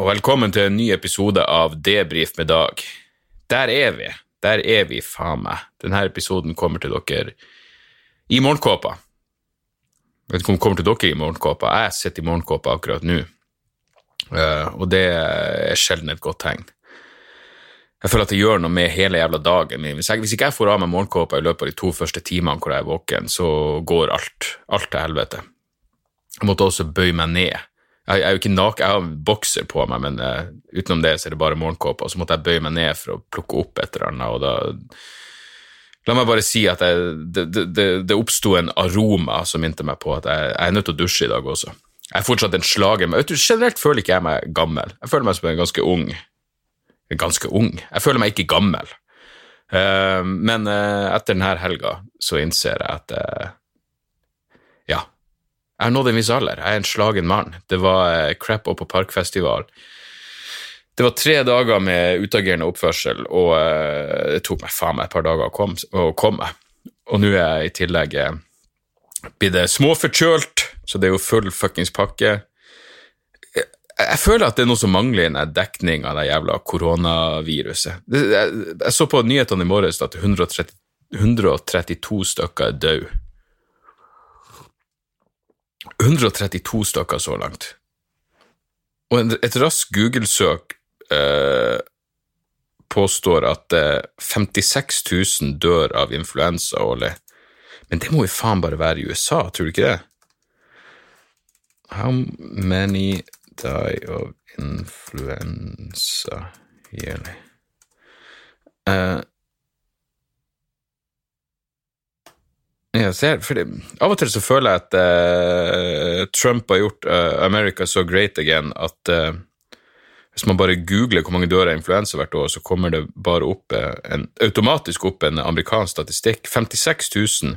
Og velkommen til en ny episode av Debrif med Dag. Der er vi. Der er vi, faen meg. Denne episoden kommer til dere i morgenkåpa. Vet den kommer til dere i morgenkåpa. Jeg sitter i morgenkåpa akkurat nå, Eh, og det er sjelden et godt tegn. Jeg føler at det gjør noe med hele jævla dagen min. Hvis, jeg, hvis ikke jeg får av meg morgenkåpa i løpet av de to første timene hvor jeg er våken, så går alt, alt til helvete. Jeg måtte også bøye meg ned. Jeg, er jo ikke naken, jeg har bokser på meg, men uh, utenom det så er det bare morgenkåpe. og så måtte jeg bøye meg ned for å plukke opp et eller annet, og da La meg bare si at jeg, det, det, det, oppsto en aroma som minte meg på at jeg, jeg er nødt til å dusje i dag også. Jeg er fortsatt en slager, men generelt føler ikke jeg meg gammel. Jeg føler meg som en ganske ung Ganske ung? Jeg føler meg ikke gammel. Uh, men uh, etter denne helga så innser jeg at jeg har nådd en viss alder. Jeg er en slagen mann. Det var eh, crap opp på parkfestival. Det var tre dager med utagerende oppførsel, og eh, det tok meg faen meg et par dager å komme. Og nå er jeg i tillegg eh, eh, småforkjølt, så det er jo full fuckings pakke. Jeg, føler at det er noe som mangler i den dekning av det jævla koronaviruset. Jeg, så på nyhetene i morges at 130, 132 stykker er døde. 132 stykker så langt. Og et raskt Google-søk eh, påstår at eh, 56 000 dør av influensa årlig. Men det må jo faen bare være i USA, tror du ikke det? How many die of influensa yearly? Eh, ja, ser, for av og til så føler jeg at uh, Trump har gjort uh, America so great again at uh, hvis man bare googler hvor mange dør av influensa hvert år, så kommer det bare opp en, automatisk opp en amerikansk statistikk. 56 000.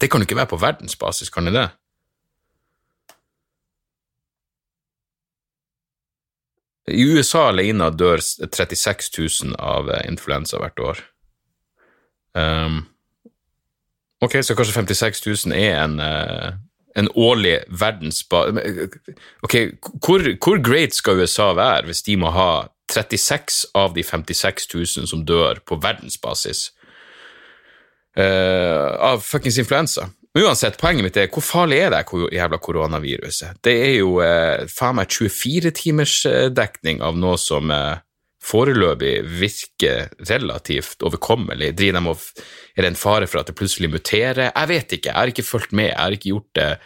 Det kan jo ikke være på verdensbasis, kan det det? I USA alene dør 36 000 av influensa hvert år. Um, ok, så kanskje 56 000 er en, eh, en årlig verdensba... Ok, hvor, hvor great skal USA være hvis de må ha 36 av de 56 000 som dør på verdensbasis uh, av fuckings influensa? Uansett, poenget mitt er hvor farlig er det jævla koronaviruset? Det er jo uh, faen meg 24 timers eh, dekning av noe som eh, foreløpig virker relativt overkommelig. Driver de og Er det en fare for at det plutselig muterer? Jeg vet ikke, jeg har ikke fulgt med, jeg har ikke gjort det.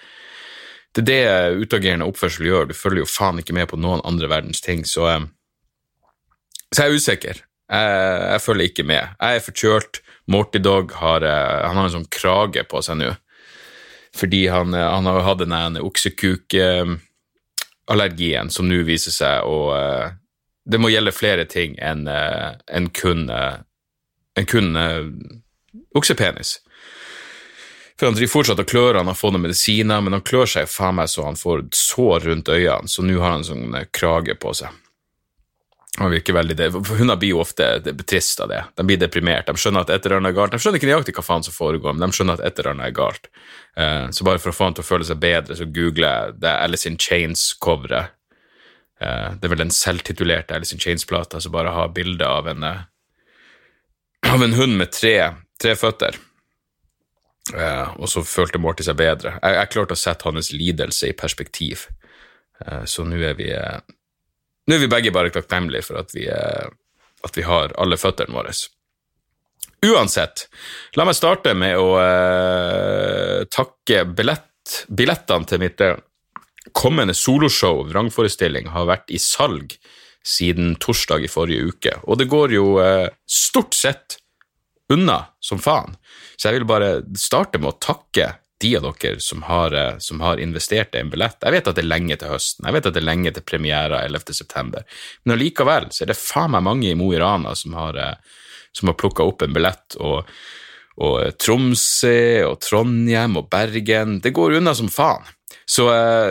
Det er det utagerende oppførsel gjør, du følger jo faen ikke med på noen andre verdens ting, så eh, Så jeg er usikker. Jeg, jeg følger ikke med. Jeg er forkjølt. Morty Dog har, eh, han har en sånn krage på seg nå fordi han, eh, han har hatt den oksekukallergien som nå viser seg å Det må gjelde flere ting enn en kun, en kun eh, oksepenis. For han driver fortsatt og klør, han har fått noen medisiner, men han klør seg faen meg så han får sår rundt øynene, så nå har han sånn eh, krage på seg. Han virker veldig det, Hunder blir jo ofte trist av det. De blir deprimert. De skjønner at et eller annet er galt. De skjønner ikke nøyaktig hva faen som foregår, men de skjønner at et eller annet er galt. Eh, så bare for å få han til å føle seg bedre, så googler jeg det Alice in Chains-coveret. Eh, det er vel den selvtitulerte Alice in Chains-plata som bare har bilde av eh, av en hund med tre, tre føtter. Eh, og så følte Morty seg bedre. Jeg, jeg klarte å sette hans lidelse i perspektiv. Så nå er vi nå er vi begge bare takknemlige for at vi, at vi har alle føttene våre. Uansett, la meg starte med å takke billett, billettene til mitt kommende soloshow, vrangforestilling, har vært i salg siden torsdag i forrige uke, og det går jo eh, stort sett unna som faen. Så jeg vil bare starte med å takke de av dere som har, eh, som har investert i en billett. Jeg vet at det er lenge til høsten, jeg vet at det er lenge til premiera 11. september, men allikevel så er det faen meg mange i Mo i Rana som har, eh, som har plukka opp en billett, og, og Tromsø og Trondheim og Bergen. Det går unna som faen. Så uh,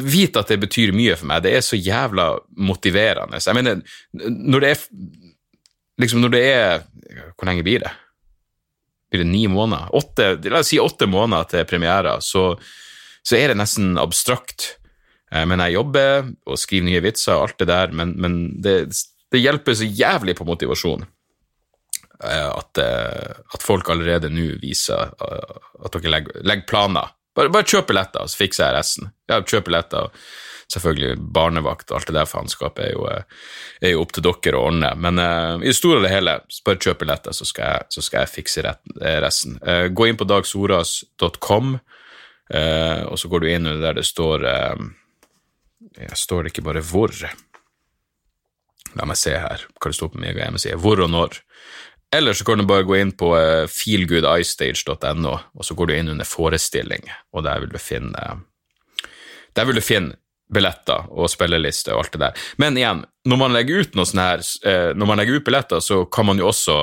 vit at det betyr mye for meg. Det er så jævla motiverende. Jeg mener, når det er liksom når det er Hvor lenge blir det? Blir det ni måneder? Åtte, la oss si åtte måneder til premiere, så, så er det nesten abstrakt Eh, men jeg jobber og skriver nye vitser og alt det der, men, men det, det, hjelper så jævlig på motivasjon eh, at, at folk allerede nå viser at dere legger, legger planer. Bare, bare kjøp billetter, så fikser jeg resten. Ja, kjøp billetter. Selvfølgelig barnevakt og alt det der faenskapet er, jo, er jo opp til dere å ordne. Men uh, i det store og det hele, bare kjøp billetter, så skal jeg, så skal jeg fikse resten. Uh, gå inn på dagsoras.com, uh, og så går du inn under der det står jeg står det ikke bare hvor. La meg se her hva det står på min hjemmeside. Hvor og når. Eller så kan du bare gå inn på feelgoodistage.no, feelgoodicestage.no, og så går du inn under forestilling, og der vil du finne Der vil du finne billetter og spilleliste og alt det der. Men igjen, når man legger ut noe sånn her, uh, når man legger ut billetter, så kan man jo også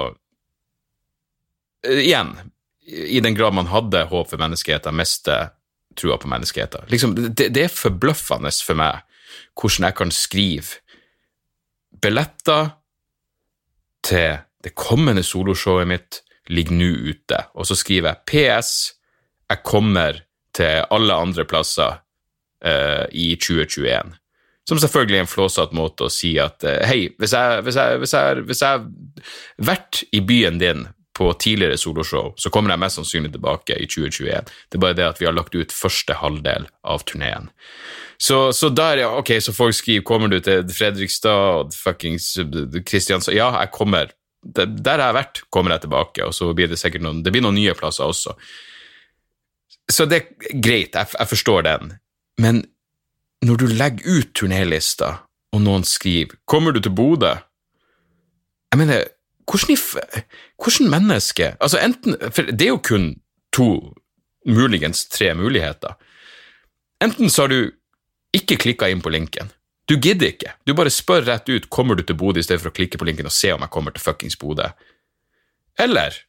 uh, Igjen, i den grad man hadde håp for menneskeheten, miste trua på menneskeheten. Liksom, det, det, er forbløffende for meg hvordan jeg kan skrive billetter til det kommende soloshowet mitt ligger nå ute, og så skriver jeg PS, jeg kommer til alle andre plasser uh, i 2021. Som selvfølgelig er en flåsete måte å si at uh, hei, hvis jeg, har vært i byen din på tidligere soloshow, så kommer jeg mest sannsynlig tilbake i 2021. Det er bare det at vi har lagt ut første halvdel av turneen. Så, så, der, ja, ok, så folk skriver 'Kommer du til Fredrikstad og fuckings Kristiansand?' Ja, jeg kommer. Der jeg har vært, kommer jeg tilbake, og så blir det sikkert noen, det blir noen nye plasser også. Så det er greit, jeg, jeg forstår den, men når du legger ut turnélista, og noen skriver 'Kommer du til Bodø?' Jeg mener, hvordan, hvordan menneske Altså, enten For det er jo kun to, muligens tre muligheter. Enten så har du ikke klikka inn på linken. Du gidder ikke. Du bare spør rett ut kommer du til Bodø i stedet for å klikke på linken og se om jeg kommer til fuckings Bodø. Eller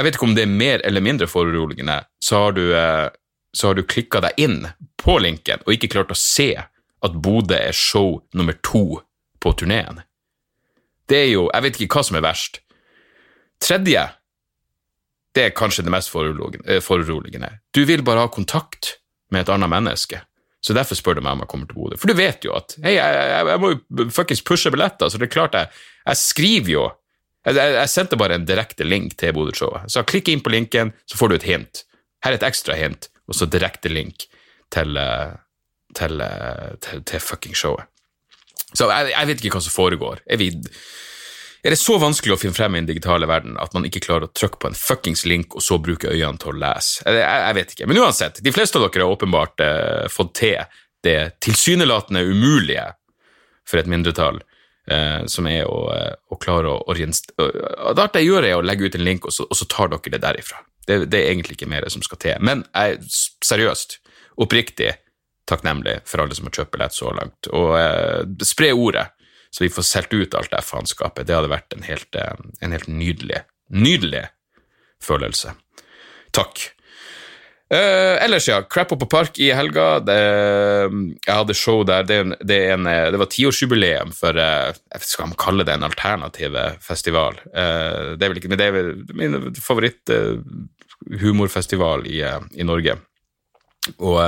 Jeg vet ikke om det er mer eller mindre foruroligende, så har du, eh, så du klikka deg inn på linken og ikke klart å se at Bodø er show nummer to på turneen. Det er jo Jeg vet ikke hva som er verst. Tredje, det er kanskje det mest eh, foruroligende. Du vil bare ha kontakt med et annet menneske. Så derfor spør du meg om jeg kommer til Bodø. For du vet jo at hei, jeg, jeg, jeg må jo fuckings pushe billetter, så det er klart jeg, jeg skriver jo jeg, jeg, sendte bare en direkte link til Bodø-showet. Så klikk inn på linken, så får du et hint. Her er et ekstra hint, og så direkte link til, eh, til, eh, til, til fucking showet. Så jeg, vet ikke hva som foregår. Er, vi, er, det så vanskelig å finne frem i den digitale verden at man ikke klarer å trykke på en fuckings link og så bruke øynene til å lese? Jeg, jeg vet ikke. Men uansett, de fleste av dere har åpenbart eh, fått til det tilsynelatende umulige for et mindretall. Eh, som er å, eh, å klare å orientere Det alt jeg gjør, er å legge ut en link, og så, og så tar dere det derifra. Det, det, er egentlig ikke mer som skal til. Men jeg, seriøst, oppriktig, takknemlig for alle som har kjøpt billett så langt. Og eh, spre ordet, så vi får solgt ut alt det faenskapet. Det hadde vært en helt, eh, en helt nydelig, nydelig følelse. Takk. Uh, ellers, ja. Crap på Park i helga. Det, jeg hadde show der. Det, det, en, det var tiårsjubileum for uh, Skal man kalle det en alternativ festival? Uh, det er vel ikke, men det er min favoritthumorfestival i, i Norge. Og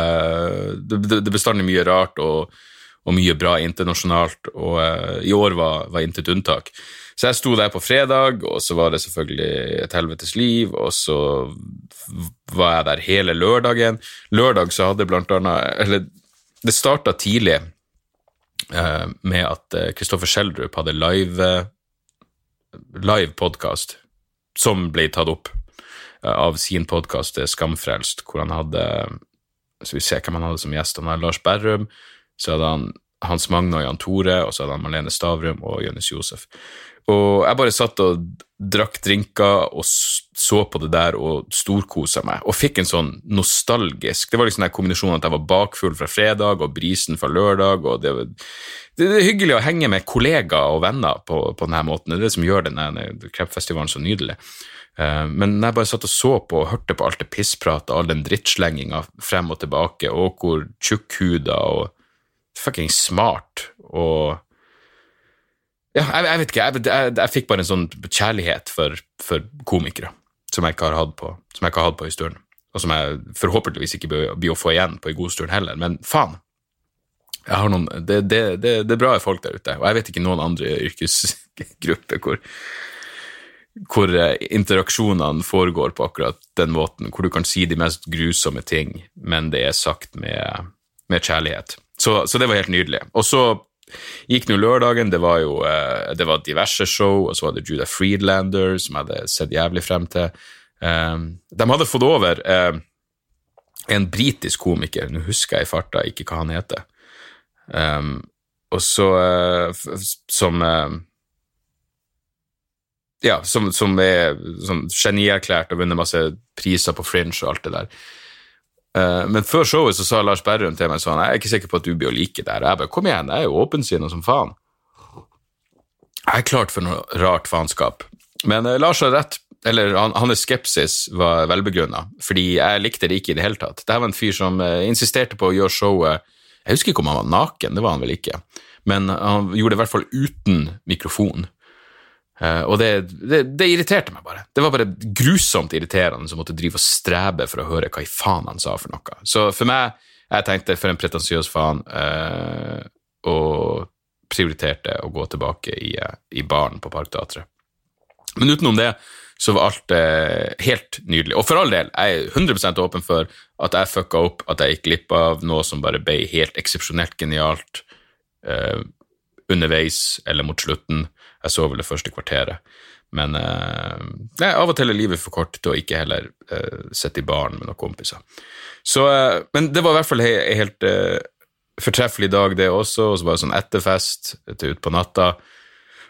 det, det bestandig mye rart og, og, mye bra internasjonalt, og uh, i år var, var intet unntak. Så jeg sto der på fredag, og så var det selvfølgelig et helvetes liv, og så var jeg der hele lørdagen. Lørdag så hadde blant annet Eller det starta tidlig eh, med at Kristoffer Schjelderup hadde live, live podkast som ble tatt opp av sin podkast Skamfrelst, hvor han hadde så vi ser hvem han hadde som gjest. Han hadde Lars Berrum, så hadde han Hans Magne og Jan Tore, og så hadde han Marlene Stavrum og Jonis Josef. Og jeg bare satt og drakk drinker og så på det der og storkosa meg, og fikk en sånn nostalgisk Det var liksom den kombinasjonen at jeg var bakfull fra fredag og brisen fra lørdag, og det, det, er hyggelig å henge med kollegaer og venner på, på denne måten. Det er det som gjør denne Kreppfestivalen så nydelig. Eh, men jeg bare satt og så på og hørte på alt det pisspratet, all den drittslenginga frem og tilbake, og hvor tjukkhuda og fucking smart og Ja, jeg, jeg vet ikke, jeg, jeg, jeg, fikk bare en sånn kjærlighet for, for komikere som jeg ikke har hatt på, som jeg ikke har hatt på i stund. og som jeg forhåpentligvis ikke blir å få igjen på en god stund heller, men faen. Noen, det, det, det, det, er bra folk der ute, og jeg vet ikke noen andre yrkesgrupper hvor, hvor eh, interaksjonene foregår på akkurat den måten, hvor du kan si de mest grusomme ting, men det er sagt med, med kjærlighet. Så, så, det var helt nydelig. Og så gikk nå lørdagen, det var jo eh, det var diverse show, og så var det Judah Friedlander, som jeg hadde sett jævlig frem til. Um, de hadde fått over uh, en britisk komiker, nå husker jeg i farta ikke hva han heter, um, og så uh, Som Ja, som, som er sånn genierklært og vunnet masse priser på Fringe og alt det der. Men før showet så sa Lars Berrum til meg sånn Jeg er ikke sikker på at du blir å like det her. Jeg bare Kom igjen, jeg er jo åpensinna som faen. Jeg er klart for noe rart faenskap. Men Lars har rett eller han, hans skepsis var velbegrunna, fordi jeg likte det ikke i det hele tatt. Dette var en fyr som uh, insisterte på å gjøre showet Jeg husker ikke om han var naken, det var han vel ikke, men han gjorde det i hvert fall uten mikrofon. Uh, og det, det, det, irriterte meg bare. Det var bare grusomt irriterende som måtte drive og strebe for å høre hva i faen han sa for noe. Så for meg, jeg tenkte for en pretensiøs faen, og prioriterte å gå tilbake i, i baren på Parkteatret. Men utenom det så var alt eh, helt nydelig. Og for all del, jeg er 100 åpen for at jeg fucka opp, at jeg gikk glipp av noe som bare ble helt eksepsjonelt genialt eh, underveis eller mot slutten. Jeg så vel det første kvarteret. Men eh, nei, av og til er livet for kort til å ikke heller eh, sitte i baren med noen kompiser. Så, eh, men det var i hvert fall en helt eh, fortreffelig dag, det også. Og så var det sånn etterfest til utpå natta.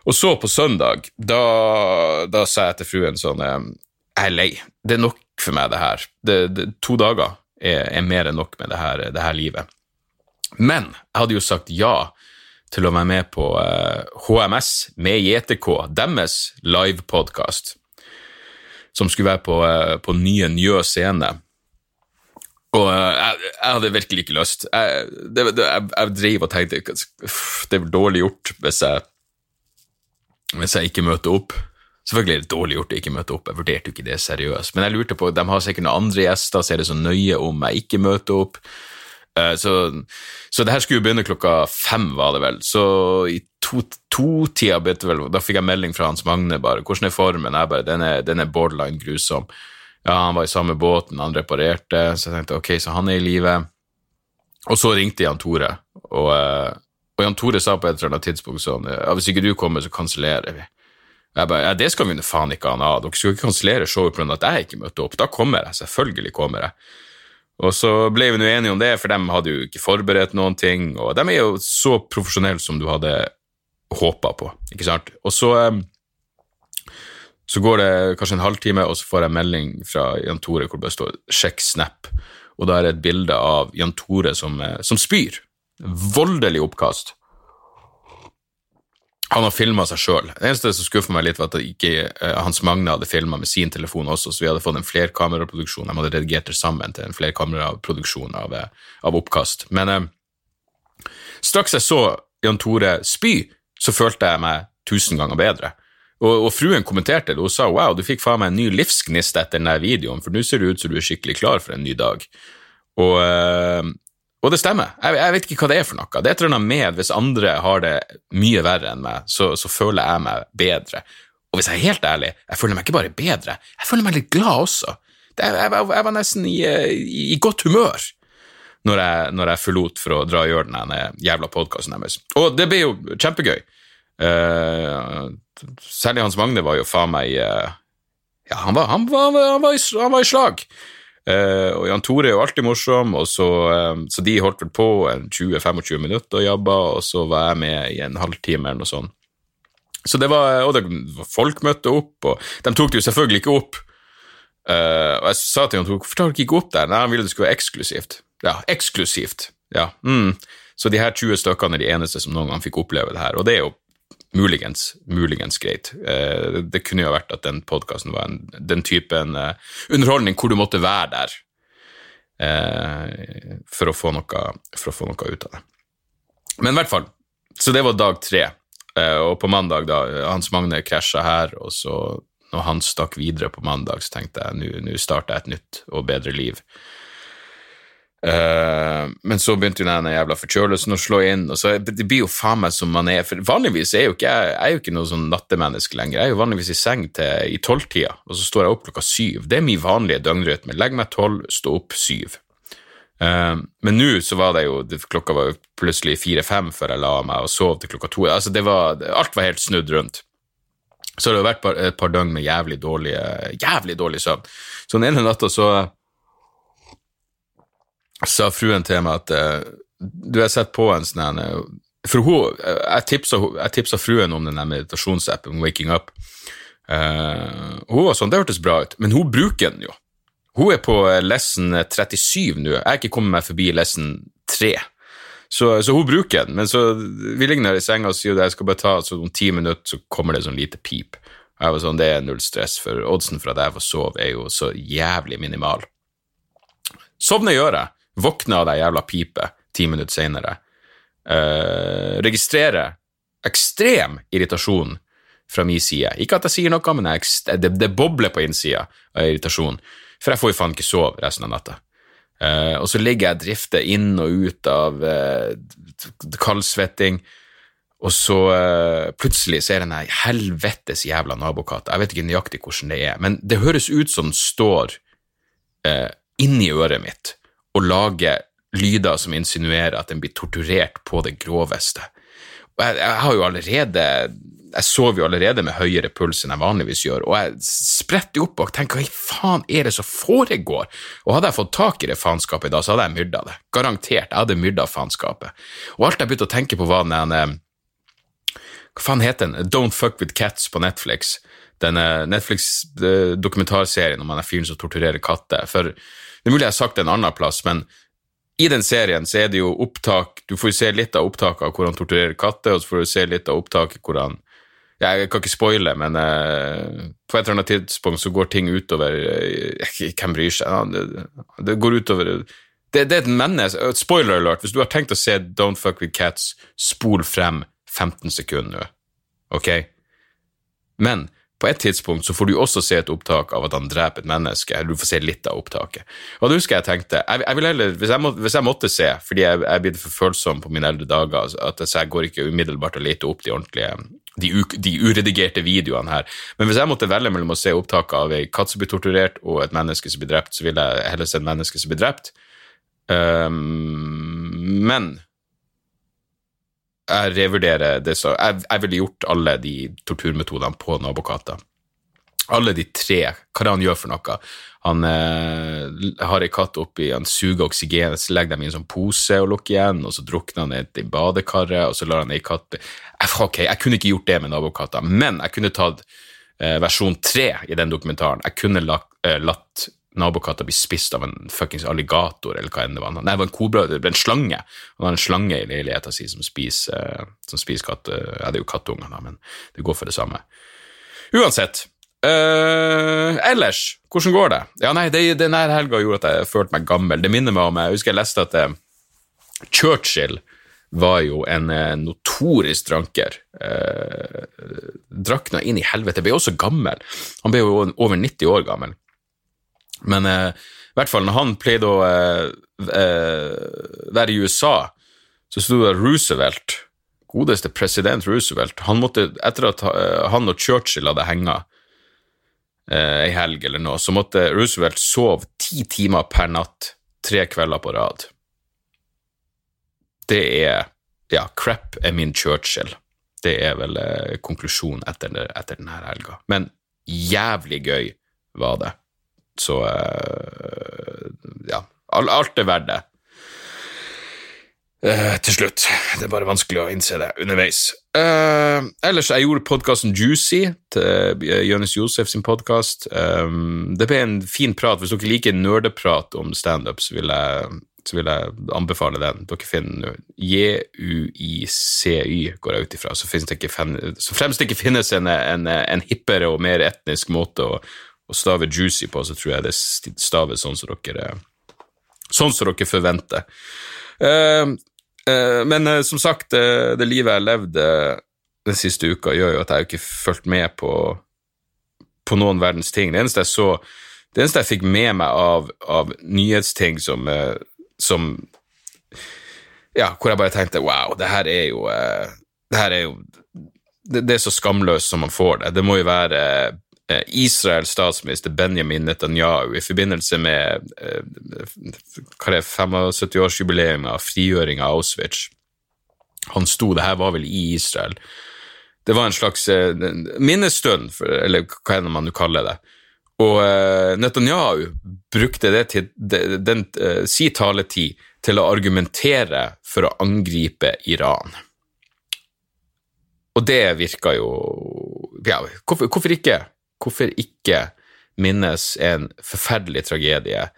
Og så på søndag, da, da sa jeg til fruen sånn Jeg er lei. Det er nok for meg, det her. Det, det, to dager er, er, mer enn nok med det her, det her, livet. Men jeg hadde jo sagt ja til å være med på uh, eh, HMS med JTK, deres livepodkast, som skulle være på, uh, på nye Njø scene. Og uh, jeg, jeg, hadde virkelig ikke lyst. Jeg, det, jeg, jeg drev og tenkte det er dårlig gjort hvis jeg hvis jeg ikke møter opp. Selvfølgelig er det dårlig gjort å ikke møte opp, jeg vurderte jo ikke det seriøst. Men jeg lurte på, de har sikkert noen andre gjester, så er det så nøye om jeg ikke møter opp. Uh, så, så, det her skulle jo begynne klokka fem, var det vel. Så i to-tida to begynte vel Da fikk jeg melding fra Hans Magne bare 'Hvordan er formen?' Jeg bare den er, 'Den er borderline grusom'. Ja, han var i samme båten, han reparerte, så jeg tenkte ok, så han er i live. Og så ringte Jan Tore, og, uh, og Jan Tore sa på et eller annet tidspunkt sånn ja, hvis ikke du kommer, så kansellerer vi. Jeg bare, ja, Det skal vi faen ikke ha noe av. Dere skal ikke kansellere showet pga. at jeg ikke møtte opp. Da kommer jeg. Selvfølgelig kommer jeg. Og så ble vi nå enige om det, for de hadde jo ikke forberedt noen ting. Og de er jo så profesjonelle som du hadde håpa på, ikke sant. Og så, så går det kanskje en halvtime, og så får jeg melding fra Jan Tore hvor det bare står 'sjekk Snap', og da er det et bilde av Jan Tore som, som spyr. Voldelig oppkast. Han har filma seg sjøl. Det eneste som skuffer meg litt, var at ikke uh, Hans Magne hadde filma med sin telefon også, så vi hadde fått en flerkameraproduksjon. De hadde redigert det sammen til en flerkameraproduksjon av, uh, av oppkast. Men uh, straks jeg så Jan Tore spy, så følte jeg meg tusen ganger bedre. Og, og fruen kommenterte det, hun sa wow, du fikk faen meg en ny livsgnist etter denne videoen, for nå ser det ut som du er skikkelig klar for en ny dag. Og og det stemmer. Jeg, jeg, vet ikke hva det er for noe. Det er et med hvis andre har det mye verre enn meg, så, så, føler jeg meg bedre. Og hvis jeg er helt ærlig, jeg føler meg ikke bare bedre, jeg føler meg litt glad også. Det, jeg, jeg, jeg, var nesten i, i, i godt humør når jeg, når jeg forlot for å dra og gjøre den jævla podkasten deres. Og det ble jo kjempegøy. Uh, særlig Hans Magne var jo faen meg uh, Ja, han var, han, var, han, var i, han var i slag. Uh, og Jan Tore er jo alltid morsom, så, um, så de holdt vel på 20-25 minutter og jobba, og så var jeg med i en halvtime eller noe sånt. Så det var, og det, Folk møtte opp, og de tok det jo selvfølgelig ikke opp. Uh, og jeg sa til Jan Tore hvorfor tar dere ikke opp der? Nei, han ville det skulle være eksklusivt. Ja, eksklusivt. Ja, mm. Så de her 20 stykkene er de eneste som noen gang fikk oppleve det her, og det er jo muligens, muligens greit. Eh, det kunne jo vært at den podkasten var en, den typen eh, underholdning hvor du måtte være der eh, for, å noe, for å få noe ut av det. Men i hvert fall, så det var dag tre. Og på mandag, da Hans Magne krasja her, og så når han stakk videre på mandag, så tenkte jeg nå starter jeg et nytt og bedre liv. Uh, men så begynte jo den jævla forkjølelsen å slå inn, og så det blir jo faen meg som man er. For vanligvis er jo ikke jeg, er jo ikke noe sånn nattemenneske lenger. Jeg er jo vanligvis i seng til i tolvtida, og så står jeg opp klokka syv. Det er min vanlige døgnrytme. Legg meg tolv, stå opp syv. Uh, men nå så var det jo Klokka var jo plutselig fire-fem før jeg la meg og sov til klokka to. Altså det var, alt var helt snudd rundt. Så det har vært et par døgn med jævlig dårlig, jævlig dårlig søvn. Så den ene natta så sa fruen til meg at uh, du har sett på en sånn uh, For hun, uh, jeg, tipsa, jeg tipsa fruen om den meditasjonsappen Waking Up. hun var sånn, det hørtes bra ut, men hun bruker den jo. Hun er på lesson 37 nå. Jeg er ikke kommet meg forbi lesson 3. Så, så, hun bruker den, men så vi ligner i senga og sier at jeg skal bare ta så om ti minutter, så kommer det sånn lite pip. Jeg var sånn, Det er null stress, for oddsen for at jeg får sove, er jo så jævlig minimal. Sovne gjør jeg. Våkner av det jævla pipet ti minutter seinere. Uh, eh, registrerer ekstrem irritasjon fra min side. Ikke at jeg sier noe, men jeg, det, det, bobler på innsida av irritasjon. For jeg får jo faen ikke sove resten av natta. Uh, og så ligger jeg og drifter inn og ut av uh, kaldsvetting, og så uh, plutselig ser jeg den helvetes jævla nabokatt. Jeg vet ikke nøyaktig hvordan det er, men det høres ut som den står uh, inni øret mitt og lage lyder som insinuerer at den blir torturert på det groveste. Og jeg, jeg har jo allerede jeg sover jo allerede med høyere puls enn jeg vanligvis gjør, og jeg spretter opp og tenker hva i faen er det som foregår? Og hadde jeg fått tak i det faenskapet i dag, så hadde jeg myrda det. Garantert. Jeg hadde myrda faenskapet. Og alt jeg begynte å tenke på, var den eh, Hva faen heter den? Don't Fuck With Cats på Netflix. Denne Netflix-dokumentarserien om han fyren som torturerer katter. For det er mulig jeg har sagt det en annen plass, men i den serien så er det jo opptak Du får jo se litt av opptaket av hvor han torturerer katter, og så får du se litt av opptaket hvor han Jeg kan ikke spoile, men eh, på et eller annet tidspunkt så går ting utover eh, Hvem bryr seg? Det, det går utover det, det, er et menneske Spoiler alert, hvis du har tenkt å se Don't Fuck With Cats, spol frem 15 sekunder nå, ok? Men på et tidspunkt så får du også se et opptak av at han dreper et menneske. eller Du får se litt av opptaket. Og da husker jeg tenkte jeg, jeg heller, hvis, jeg må, hvis, jeg måtte se, fordi jeg er blitt for følsom på mine eldre dager, at jeg går ikke umiddelbart og leter opp de ordentlige de, de, uredigerte videoene her. Men hvis jeg måtte velge mellom å se opptaket av ei katt som blir torturert, og et menneske som blir drept, så ville jeg heller se et menneske som blir drept. Um, men jeg revurderer det så Jeg, jeg ville gjort alle de torturmetodene på Nabokata. Alle de tre. Hva er det han gjør for noe? Han eh, har ei katt oppi, han suger oksygen, så legger dem i en sånn pose og lukker igjen, og så drukner han i badekaret, og så lar han ei katt Ok, jeg kunne ikke gjort det med nabokatta, men jeg kunne tatt eh, versjon tre i den dokumentaren. Jeg kunne latt, eh, latt nabokatta blir spist av en fuckings alligator, eller hva enn det var. Nei, det var en kobra, det ble en slange. Han har en slange i leiligheta si som spiser, som spiser katt... Ja, det er jo kattunger, da, men det går for det samme. Uansett. Uh, ellers, hvordan går det? Ja, nei, det, nær helga gjorde at jeg følte meg gammel. Det minner meg om Jeg husker jeg leste at uh, Churchill var jo en uh, notorisk dranker. Uh, drakk inn i helvete. Ble også gammel. Han ble jo over 90 år gammel. Men eh, i hvert fall når han pleide å eh, eh, være i USA, så sto det Roosevelt, godeste president Roosevelt, han måtte, etter at eh, han og Churchill hadde henga ei helg eller noe, så måtte Roosevelt sove ti timer per natt tre kvelder på rad. Det er Ja, crap er min Churchill. Det er vel eh, konklusjonen etter, etter denne helga. Men jævlig gøy var det. Så eh, ja, alt er verdt det. Uh, til slutt. Det er bare vanskelig å innse det underveis. Uh, ellers, jeg gjorde podkasten Juicy til Jonis Josef sin podkast. Um, det ble en fin prat. Hvis dere liker nerdeprat om standup, så, så vil jeg anbefale den. Dere finner JUICY, går jeg ut ifra. Så, så fremst det ikke finnes en, en, en hippere og mer etnisk måte å, å stavet juicy på, så tror jeg det staves sånn som dere, sånn som dere forventer. Uh, uh, men uh, som sagt, det livet jeg levde den siste uka, gjør jo at jeg ikke fulgt med på, på noen verdens ting. Det eneste jeg så, det eneste jeg fikk med meg av, av nyhetsting som, som Ja, hvor jeg bare tenkte wow, det her er jo Det her er jo det, det er så skamløst som man får det. Det må jo være Israels statsminister Benjamin Netanyahu i forbindelse med er 75-årsjubileet av frigjøring av Auschwitz. Han sto, det her var vel i Israel. Det var en slags minnestund, eller hva enn man nå kaller det. Og Netanyahu brukte det til den, den, si taletid til å argumentere for å angripe Iran. Og det virka jo Ja, hvorfor, hvorfor, ikke? Hvorfor ikke minnes en forferdelig tragedie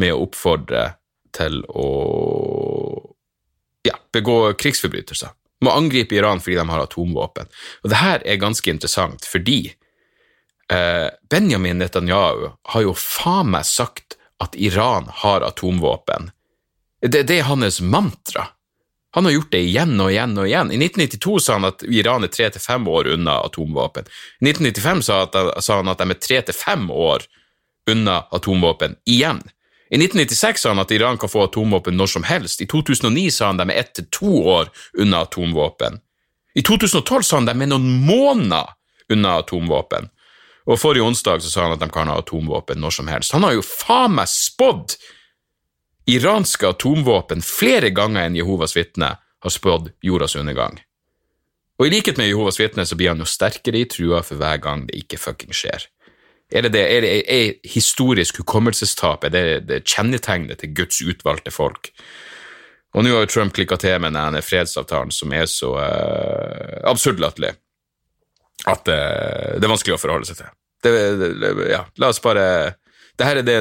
med å oppfordre til å ja, begå krigsforbrytelser? Må angripe Iran fordi de har atomvåpen. Og det her er ganske interessant, fordi eh, Benjamin Netanyahu har jo faen meg sagt at Iran har atomvåpen. Det, det er hans mantra. Han har gjort det igjen og igjen og igjen. I 1992 sa han at Iran er tre til fem år unna atomvåpen. I 1995 sa, han at de er tre til fem år unna atomvåpen igjen. I 1996 sa han at Iran kan få atomvåpen når som helst. I 2009 sa han de er ett til to år unna atomvåpen. I 2012 sa han de er noen måneder unna atomvåpen. Og forrige onsdag så sa han at de kan ha atomvåpen når som helst. Han har jo faen meg spådd iranske atomvåpen flere ganger enn Jehovas vitne har spådd jordas undergang. Og i likhet med Jehovas vitne så blir han jo sterkere i trua for hver gang det ikke fucking skjer. Er det det? Er, det, er historisk hukommelsestap er det, det kjennetegnet til Guds utvalgte folk? Og nå har jo Trump klikka til med denne fredsavtalen som er så uh, absurd latterlig at uh, det er vanskelig å forholde seg til. Det, det, ja, la oss bare det her er det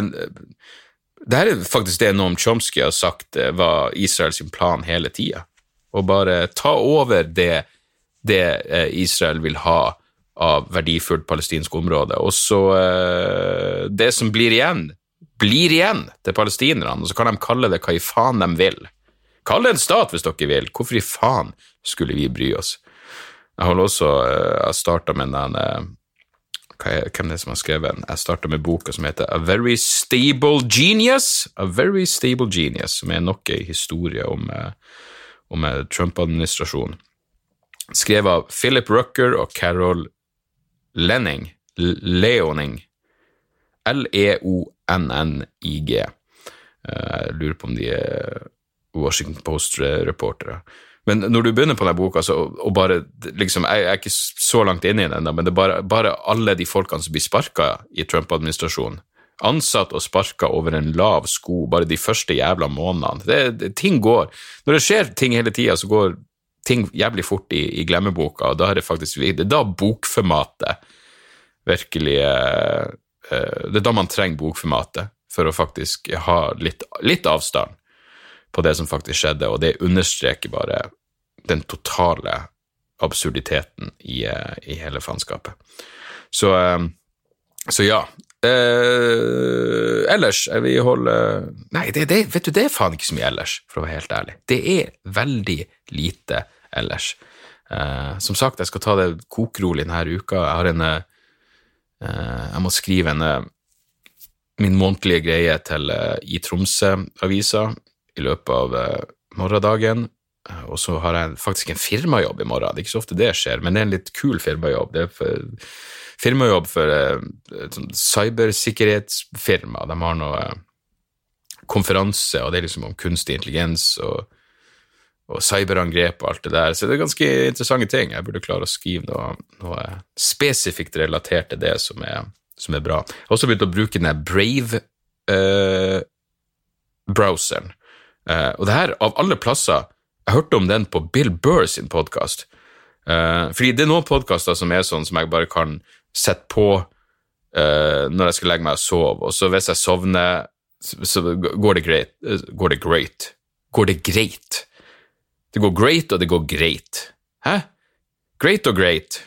dette er faktisk det Noam Chomsky har sagt eh, var Israels plan hele tida. Å bare ta over det, det eh, Israel vil ha av verdifullt palestinsk område. Og så eh, Det som blir igjen, blir igjen til palestinerne, og så kan de kalle det hva i faen de vil. Kall det en stat hvis dere vil. Hvorfor i faen skulle vi bry oss? Jeg har også jeg starta med den hvem det er som har skrevet den? Jeg starta med boka som heter A Very Stable Genius. A Very Stable Genius, som er nok ei historie om, eh, om eh, Trump-administrasjonen. Skrevet av Philip Rucker og Carol Lenning. Leoning. L-E-O-N-N-I-G. Eh, jeg lurer på om de er Washington Post-reportere. Men når du begynner på denne boka, så, og bare liksom, jeg, jeg, er ikke så langt inne i den, men det er bare, bare alle de folkene som blir sparka i Trump-administrasjonen. Ansatt og sparka over en lav sko bare de første jævla månedene. Det, det, ting går. Når det skjer ting hele tida, så går ting jævlig fort i, i glemmeboka, og da er det faktisk det er da bokformatet virkelig eh, eh, Det er da man trenger bokformatet for å faktisk ha litt, litt avstand på det som faktisk skjedde, og det understreker bare den totale absurditeten i, eh, i hele faenskapet. Så, eh, så, ja. Eh, ellers vil holde Nei, det, det, vet du, det er faen ikke så mye ellers, for å være helt ærlig. Det er veldig lite ellers. Eh, som sagt, jeg skal ta det kokrolig denne uka. Jeg har en eh, Jeg må skrive en min månedlige greie til i Tromsø-avisa i løpet av morgendagen. Eh, og så har jeg faktisk en firmajobb i morgen. Det er ikke så ofte det skjer, men det er en litt kul firmajobb. Det er for, firmajobb for eh, et sånt cybersikkerhetsfirma. De har noe eh, konferanse, og det er liksom om kunstig intelligens og, og cyberangrep og alt det der. Så det er ganske interessante ting. Jeg burde klare å skrive noe, noe spesifikt relatert til det som er, som er, bra. Jeg har også begynt å bruke den Brave-browseren. Uh, uh, og det her, av alle plasser jeg hørte om den på Bill Burr sin podkast. Uh, eh, fordi det er noen podkaster som er sånn som jeg bare kan sette på uh, når jeg skal legge meg og sove, og så hvis jeg sovner, så, går det greit. Uh, går det great? Går det greit? Det går great, og det går greit. Hæ? Great og great.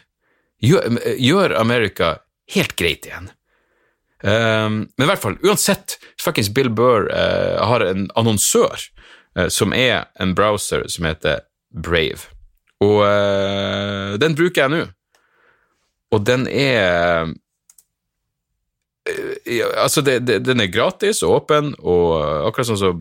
Gjør, gjør Amerika helt greit igjen. Um, men i hvert fall, uansett, fuckings Bill Burr har en annonsør Eh, som er en browser som heter Brave. Og uh, den bruker jeg nå. Og den er altså det, det, Den er gratis og åpen, og akkurat sånn som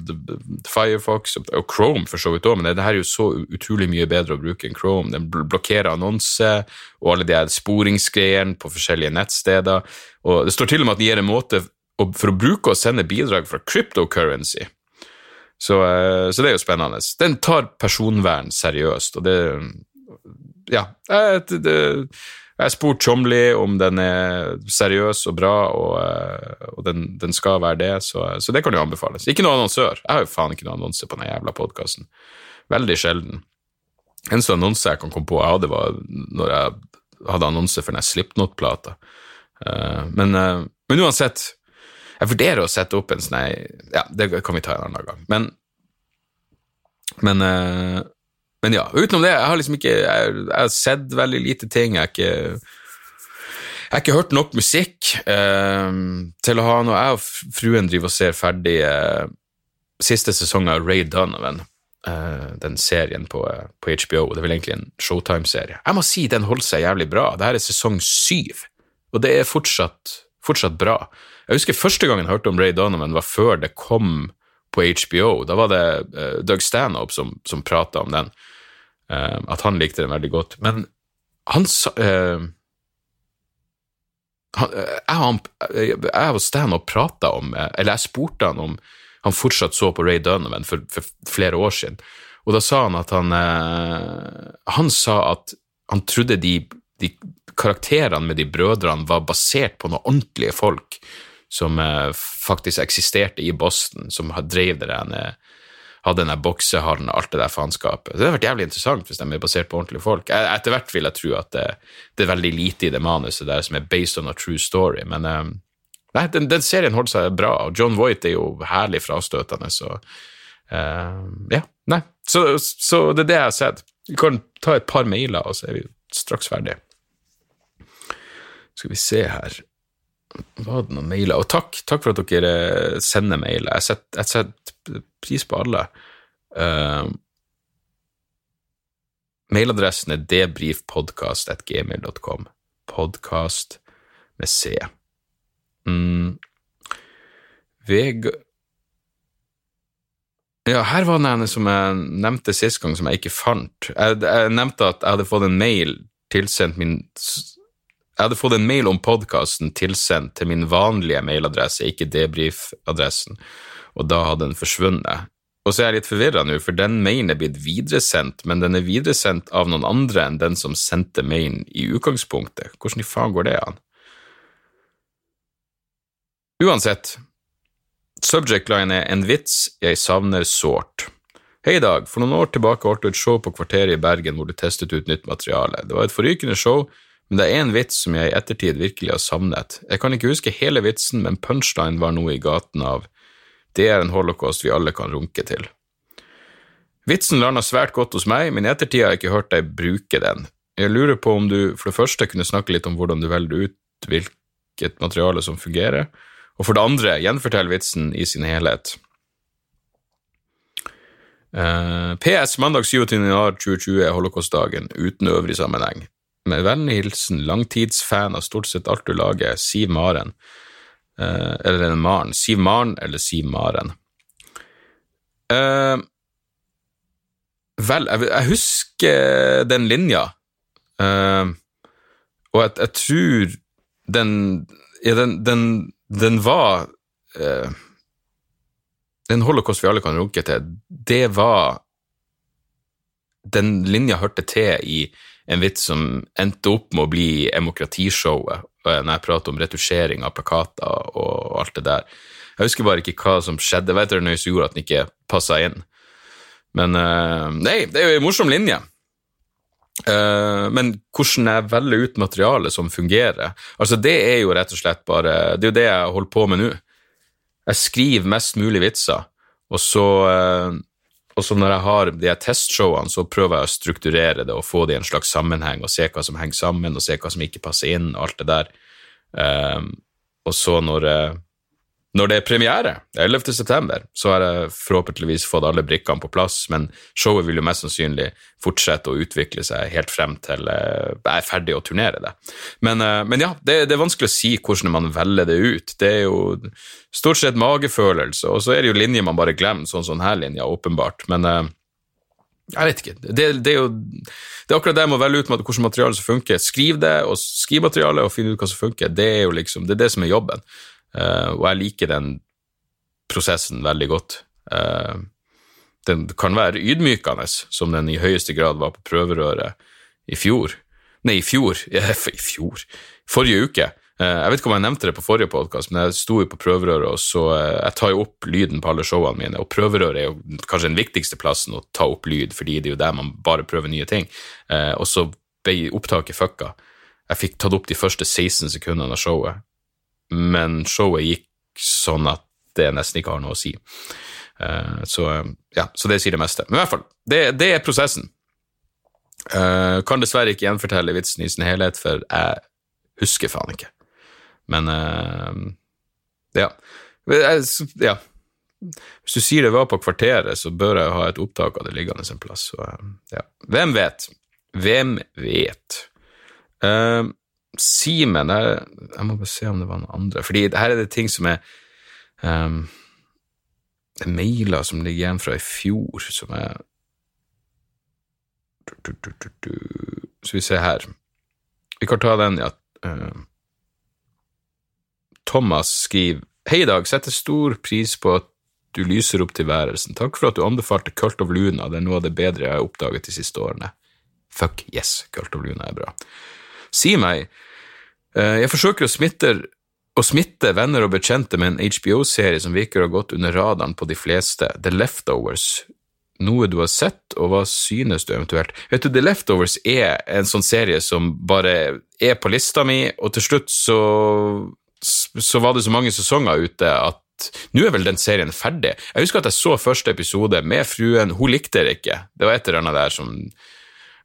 Firefox og Chrome for så vidt òg, men det her er jo så utrolig mye bedre å bruke enn Chrome. Den blokkerer annonser og alle de her sporingsgreiene på forskjellige nettsteder. Og det står til og med at de gir en måte for å bruke og sende bidrag fra cryptocurrency. Så, eh, så, det er jo spennende. Den tar personvern seriøst, og det Ja. Jeg, det, jeg har spurt Tjomli om den er seriøs og bra, og, eh, og den, den, skal være det, så, så, det kan jo anbefales. Ikke noe annonsør. Jeg har jo faen ikke noe annonse på den jævla podkasten. Veldig sjelden. Eneste annonse jeg kan komme på jeg hadde, var når jeg hadde annonse for den Slipknot-plata. Uh, men, men, uansett, jeg vurderer å sette opp en sånn Ja, det kan vi ta en annen gang. Men, men uh, men ja, utenom det, jeg har liksom ikke Jeg, jeg har sett veldig lite ting. Jeg har ikke, jeg har ikke hørt nok musikk eh, til å ha noe Jeg og fruen driver og ser ferdig eh, siste sesong av Ray Donovan. Eh, den serien på, på, HBO. Det er vel egentlig en Showtime-serie. Jeg må si den holder seg jævlig bra. Dette er sesong syv, og det er fortsatt, fortsatt bra. Jeg husker første gangen jeg hørte om Ray Donovan, var før det kom på HBO. Da var det uh, Doug Stanhope som, som prata om den. Uh, at han likte den veldig godt. Men han sa uh, jeg og Stan og prata om Eller jeg spurte han om han fortsatt så på Ray Donovan for, for flere år siden. Og da sa han at han Han sa at han trodde de, de karakterene med de brødrene var basert på noen ordentlige folk som uh, faktisk eksisterte i Boston, som drev det der hadde den boksehallen og alt det der faenskapet. Det hadde vært jævlig interessant hvis de er basert på ordentlige folk. Etter hvert vil jeg tro at det, det, er veldig lite i det manuset der som er based on a true story, men nei, den, den, serien holder seg bra, og John Voight er jo herlig frastøtende, så uh, ja, nei. Så, så, det er det jeg har sett. Vi kan ta et par mailer, og så er vi straks ferdige. Skal vi se her var det noen mailer? Og takk, takk for at dere sender mailer. Jeg setter, jeg setter pris på alle. Uh, mailadressen er debrifpodkast.gmil.com. Podkast med C. Mm. Veg... Ja, her var det en som jeg nevnte sist gang, som jeg ikke fant. Jeg, jeg nevnte at jeg hadde fått en mail tilsendt min jeg hadde fått en mail om podkasten tilsendt til min vanlige mailadresse, ikke debrifadressen, og da hadde den forsvunnet. Og så er jeg litt forvirra nå, for den mailen er blitt videresendt, men den er videresendt av noen andre enn den som sendte mailen i utgangspunktet. Hvordan i faen går det an? Uansett, subject line er en vits jeg savner sårt. Hei, Dag. For noen år tilbake holdt du et show på Kvarteret i Bergen hvor du testet ut nytt materiale. Det var et forrykende show men det er én vits som jeg i ettertid virkelig har savnet. Jeg kan ikke huske hele vitsen, men punchline var noe i gaten av det er en holocaust vi alle kan runke til. Vitsen landa svært godt hos meg, men i ettertid har jeg ikke hørt deg bruke den. Jeg lurer på om du for det første kunne snakke litt om hvordan du velger ut hvilket materiale som fungerer, og for det andre gjenfortell vitsen i sin helhet. Uh, eh, PS mandag 27.2020 er holocaustdagen uten øvrig sammenheng. Med vennlig hilsen langtidsfan av stort sett alt du lager, Siv Maren. Eh, eller en Maren. Siv Maren eller Siv Maren. Eh, vel, jeg, jeg, husker den linja, eh, og jeg, jeg, tror den Ja, den, den, den var eh, Den holocaust vi alle kan runke til, det var Den linja hørte til i en vits som endte opp med å bli demokratishowet, når jeg prater om retusjering av plakater og alt det der. Jeg husker bare ikke hva som skjedde. Jeg vet det som gjorde at den ikke passa inn. Men uh, Nei, det er jo en morsom linje. Uh, men hvordan jeg velger ut materiale som fungerer Altså, det er jo rett og slett bare Det er jo det jeg holder på med nå. Jeg skriver mest mulig vitser, og så uh, og så når jeg har de testshowene, så prøver jeg å strukturere det og få det i en slags sammenheng, og se hva som henger sammen, og se hva som ikke passer inn, og alt det der. Um, og så når, når det er premiere, 11. september, så har jeg forhåpentligvis fått alle brikkene på plass, men showet vil jo mest sannsynlig fortsette å utvikle seg helt frem til jeg er ferdig å turnere det. Men, men ja, det, det, er vanskelig å si hvordan man velger det ut. Det er jo stort sett magefølelse, og så er det jo linjer man bare glemmer, sånn som denne linja, åpenbart. Men jeg vet ikke. Det, det, er jo det er akkurat det jeg må velge ut med hvordan materiale som funker. Skriv det, og skriv materialet og finn ut hva som funker. Det er jo liksom, det er det som er jobben. Uh, og jeg liker den prosessen veldig godt. Uh, den kan være ydmykende, som den i høyeste grad var på prøverøret i fjor. Nei, i fjor. I fjor. Forrige uke. Eh, jeg vet ikke om jeg nevnte det på forrige podkast, men jeg sto jo på prøverøret, og så jeg tar jo opp lyden på alle showene mine, og prøverøret er jo kanskje den viktigste plassen å ta opp lyd, fordi det er jo der man bare prøver nye ting. Og så ble opptaket fucka. Jeg fikk tatt opp de første 16 sekundene av showet, men showet gikk sånn at det nesten ikke har noe å si. Så, ja, så det sier det meste. Men i hvert fall, det, det er prosessen. Kan dessverre ikke gjenfortelle vitsen i sin helhet, for jeg husker faen ikke. Men uh, ja. ja. Hvis du sier det var på kvarteret, så bør jeg ha et opptak av det liggende en plass. Så, uh, ja. Hvem vet? Hvem vet? Uh, Simen jeg, jeg, må bare se om det var noen andre. Fordi her er det ting som er um, Det er mailer som ligger igjen fra i fjor, som er Så vi ser her. Vi kan ta den, ja. Uh, Thomas skriver Hei, Dag. Setter stor pris på at du lyser opp tilværelsen. Takk for at du anbefalte Cult of Luna. Det er noe av det bedre jeg har oppdaget de siste årene. Fuck yes, Cult of Luna er bra. Si meg, eh, jeg forsøker å smitte, å smitte venner og bekjente med en HBO-serie som virker å ha gått under radaren på de fleste, The Leftovers. Noe du har sett, og hva synes du eventuelt? Vet du, The Leftovers er en sånn serie som bare er på lista mi, og til slutt så så var det så mange sesonger ute at nå er vel den serien ferdig. Jeg husker at jeg så første episode med fruen, hun likte det ikke. Det var et eller annet der som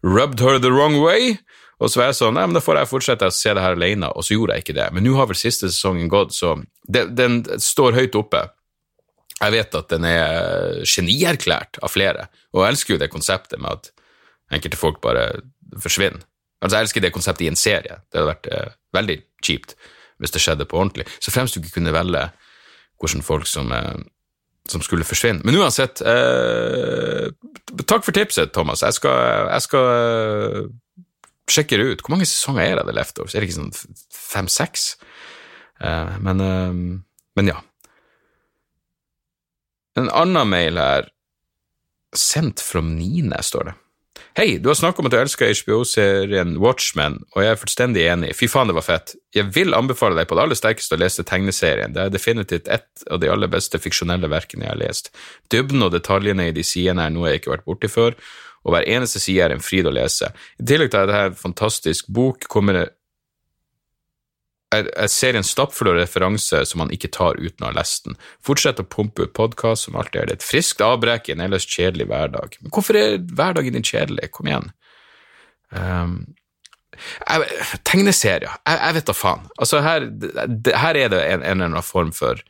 rubbed her the wrong way. Og så var jeg sånn, nei, men da får jeg fortsette å se det her alene, og så gjorde jeg ikke det. Men nå har vel siste sesongen gått, så det, den står høyt oppe. Jeg vet at den er genierklært av flere, og jeg elsker jo det konseptet med at enkelte folk bare forsvinner. Altså, jeg elsker det konseptet i en serie. Det hadde vært eh, veldig kjipt hvis det skjedde på ordentlig. Så fremst du ikke kunne velge hvordan folk som, eh, som skulle forsvinne. Men uansett, eh, takk for tipset, Thomas. Jeg skal, jeg skal eh, sjekke ut. Hvor mange sesonger er det The Leftovers? Er det ikke sånn fem-seks? Eh, men, uh, men ja. En annen mail her, sendt fra Nine, står det. Hei, du har snakket om at du elsker HBO-serien Watchmen, og jeg er fullstendig enig. Fy faen, det var fett. Jeg vil anbefale deg på det aller sterkeste å lese tegneserien. Det er definitivt ett av de aller beste fiksjonelle verkene jeg har lest. Dybden og detaljene i de sidene er noe jeg ikke har vært borti før, og hver eneste side er en fryd å lese. I tillegg til at dette er en fantastisk bok, kommer det Jeg ser en stappfull av som man ikke tar uten å ha lest den. Fortsett å pumpe ut podkast som alltid er det. Et friskt avbrekk i en ellers kjedelig hverdag. Men hvorfor er hverdagen din kjedelig? Kom igjen. Um, tegneserier, jeg, jeg, vet da faen. Altså, her, det, her er det en, en eller annen form for,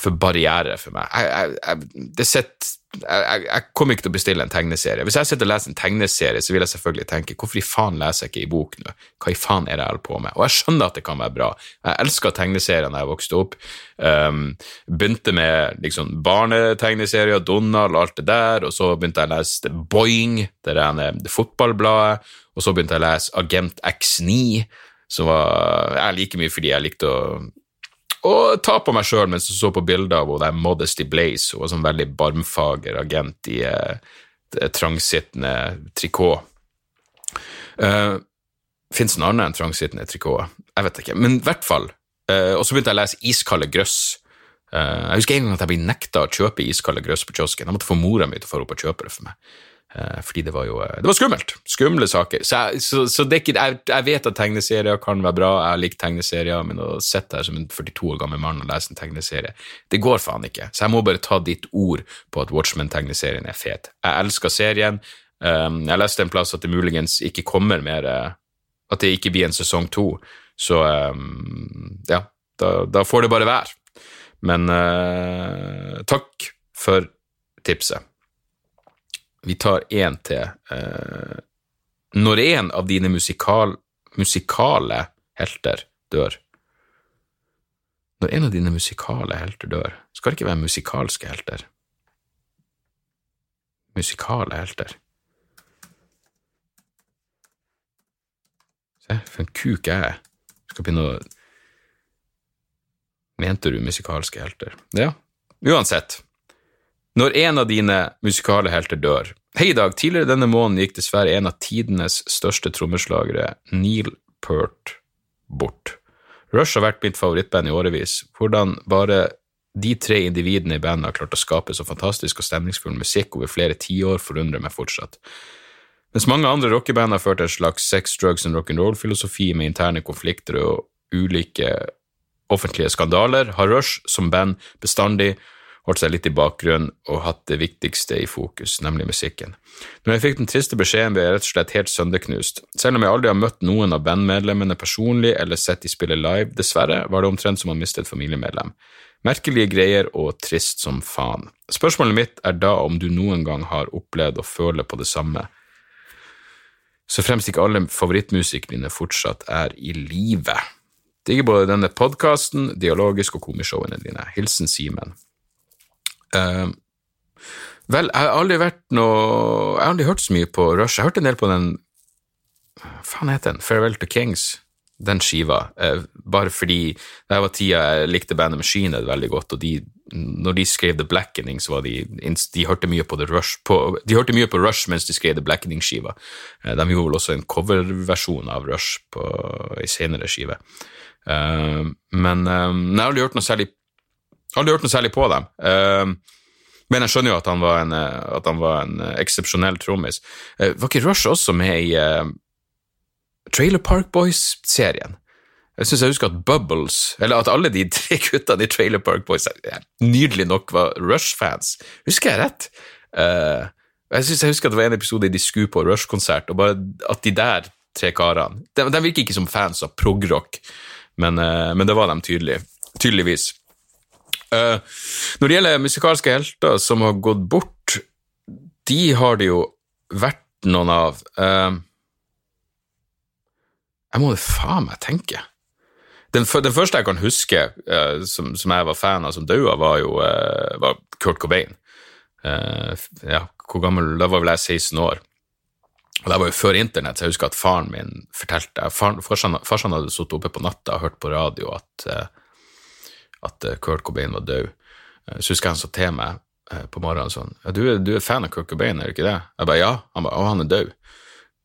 for barriere for meg. Jeg, sitter jeg, jeg, kommer ikke til å bestille en tegneserie. Hvis jeg sitter og leser en tegneserie, så vil jeg selvfølgelig tenke hvorfor i faen leser jeg ikke i bok nå? Hva i faen er det jeg holder på med? Og jeg skjønner at det kan være bra. Jeg elska tegneserier da jeg vokste opp. Um, begynte med liksom barnetegneserier, Donald og alt det der, og så begynte jeg å lese Boing, det der fotballbladet, og så begynte jeg å lese Agent X9, som var jeg like mye fordi jeg likte å og ta på meg sjøl mens jeg så på bilder av henne Modesty Blaze, hun var sånn veldig barmfager agent i eh, trangsittende trikot. Uh, Fins det noe annet enn trangsittende trikot? Jeg vet ikke, men i hvert fall. Uh, og så begynte jeg å lese Iskalde grøss. Uh, jeg husker en gang at jeg ble nekta å kjøpe iskalde grøss på kiosken. Jeg måtte få mora mi til å få opp og kjøpe det for meg. Eh, fordi det var jo eh, det var skummelt. Skumle saker. Så, jeg, så, så ikke, jeg, jeg, vet at tegneserier kan være bra, jeg liker tegneserier, men å sitte her som en 42 år gammel mann og lese en tegneserie, det går faen ikke. Så jeg må bare ta ditt ord på at Watchmen-tegneserien er fet. Jeg elsker serien. Um, jeg leste en plass at det muligens ikke kommer mer eh, At det ikke blir en sesong to. Så um, ja, da, da, får det bare være. Men takk for tipset. Vi tar én til. Eh, når en av dine musikal, musikale helter dør Når en av dine musikale helter dør, skal det ikke være musikalske helter? Musikale helter. Se, for en kuk jeg er. Skal begynne å Mente du musikalske helter? Ja, uansett. Når en av dine musikale helter dør Hei, Dag. Tidligere denne måneden gikk dessverre en av tidenes største trommeslagere, Neil Peart, bort. Rush har vært mitt favorittband i årevis. Hvordan bare de tre individene i bandet har klart å skape så fantastisk og stemningsfull musikk over flere tiår, forundrer meg fortsatt. Mens mange andre rockeband har ført en slags sex, drugs and rock'n'roll-filosofi med interne konflikter og ulike offentlige skandaler, har Rush som band bestandig holdt seg litt i bakgrunnen og hatt det viktigste i fokus, nemlig musikken. Når jeg fikk den triste beskjeden, ble jeg rett og slett helt sønderknust. Selv om jeg aldri har møtt noen av bandmedlemmene personlig eller sett de spille live, dessverre, var det omtrent som å miste et familiemedlem. Merkelige greier og trist som faen. Spørsmålet mitt er da om du noen gang har opplevd å føle på det samme, så fremst ikke alle favorittmusikerne mine fortsatt er i live. Digger både denne podkasten, dialogisk og komishowene dine. Hilsen Simen. Uh, vel, jeg har aldri vært noe Jeg har aldri hørt så mye på Rush. Jeg hørte en del på den faen heter den? Farewell to Kings. Den skiva. Uh, bare fordi det var tida jeg likte bandet Machine veldig godt, og de, når de skrev The Blackening, så var de De hørte mye på Rush på, De hørte mye på Rush mens de skrev The Blackening-skiva. Uh, de gjorde vel også en coverversjon av Rush på ei senere skive. men jeg har aldri hørt noe særlig Aldri hørt noe særlig på dem. Uh, men jeg skjønner jo at han var en, at han var en eksepsjonell trommis. Uh, var ikke Rush også med i uh, Trailer Park Boys-serien? Jeg syns jeg husker at Bubbles, eller at alle de tre guttene i Trailer Park Boys nydelig nok var Rush-fans. Husker jeg rett? Uh, jeg synes jeg husker at det var en episode de skulle på Rush-konsert, og bare at de der tre karene De, de virker ikke som fans av progrock, men, uh, men det var de tydelig, tydeligvis. Uh, når det gjelder musikalske helter som har gått bort, de har det jo vært noen av. Uh, jeg må faen meg tenke. Den, den, første jeg kan huske uh, som, som, jeg var fan av som daua, var jo var Kurt Cobain. ja, hvor gammel Da var vel jeg 16 år. Og Det var jo før internett, så jeg husker at faren min fortalte Farsan hadde sittet oppe på natta og hørt på radio at at eh, Kurt Cobain var død. Eh, så husker jeg han sa til meg eh, på morgenen sånn ja, du, du, er fan av Kurt Cobain, er du ikke det? Jeg bare ja. Han bare å, han er død.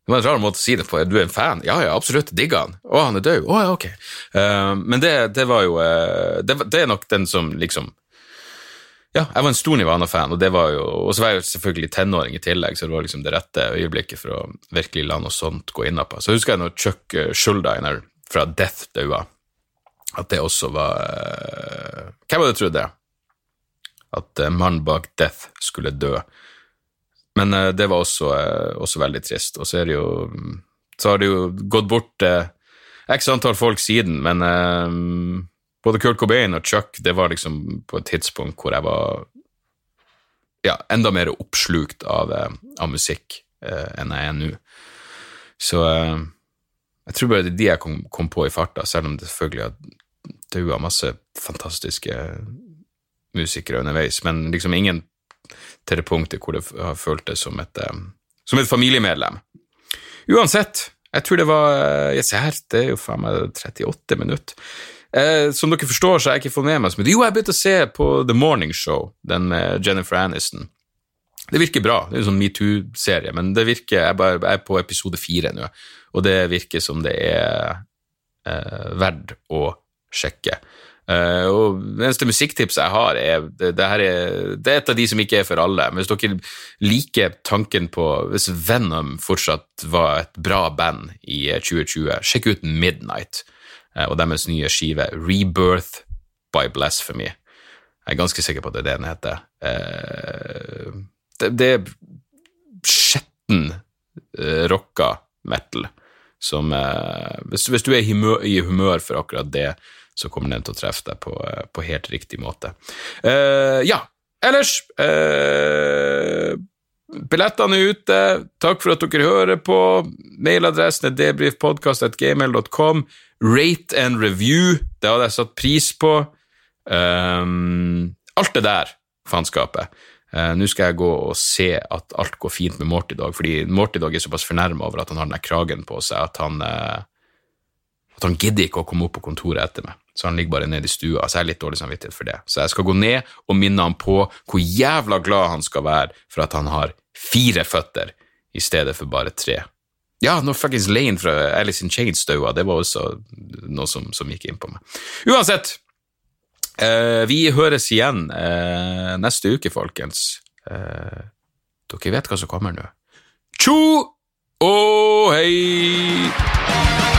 Det var en rar måte å si det på. Du er en fan? Ja, ja, absolutt. Digger han. Å, han er død. Å, ja, ok. Uh, men det, det, var jo uh, det, det, er nok den som liksom Ja, jeg var en stor Nivana-fan, og det var jo Og så var jeg jo selvfølgelig tenåring i tillegg, så det var liksom det rette øyeblikket for å virkelig la noe sånt gå innapå. Så husker jeg når Chuck Schuldiner fra Death daua at det også var uh, Hvem hadde trodd det? At uh, mannen bak Death skulle dø. Men uh, det var også, også, veldig trist. Og så er det jo Så har det jo gått bort x antall folk siden, men både Kurt Cobain og Chuck, det var liksom på et tidspunkt hvor jeg var ja, enda mer oppslukt av, av musikk enn jeg er nå. Så jeg tror bare det er de jeg kom, kom på i farta, selv om det selvfølgelig har daua masse fantastiske musikere underveis, men liksom ingen til det punktet hvor det har føltes som eh, som et familiemedlem. Uansett, jeg tror det var eh, Jeg ser her, det er jo faen meg 38 minutter. Eh, som dere forstår, så har jeg ikke fått med meg så mye. Jo, jeg begynte å se på The Morning Show, den med Jennifer Aniston. Det virker bra. Det er en sånn metoo-serie, men det virker, jeg, bare, jeg er på episode fire nå, og det virker som det er eh, verdt å sjekke. Eh, og Det eneste musikktipset jeg har, er det, det, er det, er et av de som ikke er for alle. Men hvis dere liker tanken på Hvis Venom fortsatt var et bra band i 2020, sjekk ut Midnight eh, og deres nye skive Rebirth by Blasphemy. Jeg er ganske sikker på at det er det den heter. Uh, det, er skjetten uh, rocka metal som uh, hvis, hvis, du er humør, i humør for akkurat det, så kommer den til å treffe deg på, uh, på helt riktig måte. Ja, ellers Billettene er ute. Takk for at dere hører på. Mailadressen er debrifpodkast.gmail.com. Rate and review, det hadde jeg satt pris på. Um, alt det der faenskapet. Uh, Nå skal jeg gå og se at alt går fint med Morty Dog, fordi Morty Dog er såpass fornærma over at han har den kragen på seg at han uh, at han gidder ikke å komme opp på kontoret etter meg. Så han ligger bare nede i stua, så jeg er litt dårlig samvittighet for det. Så jeg skal gå ned og minne han på hvor jævla glad han skal være for at han har fire føtter i stedet for bare tre. Ja, når fuckings Lane fra Alice in Chains daua, det var også noe som, som, gikk inn på meg. Uansett, eh, vi høres igjen eh, neste uke, folkens. Eh, dere vet hva som kommer nå. Tjo og hei!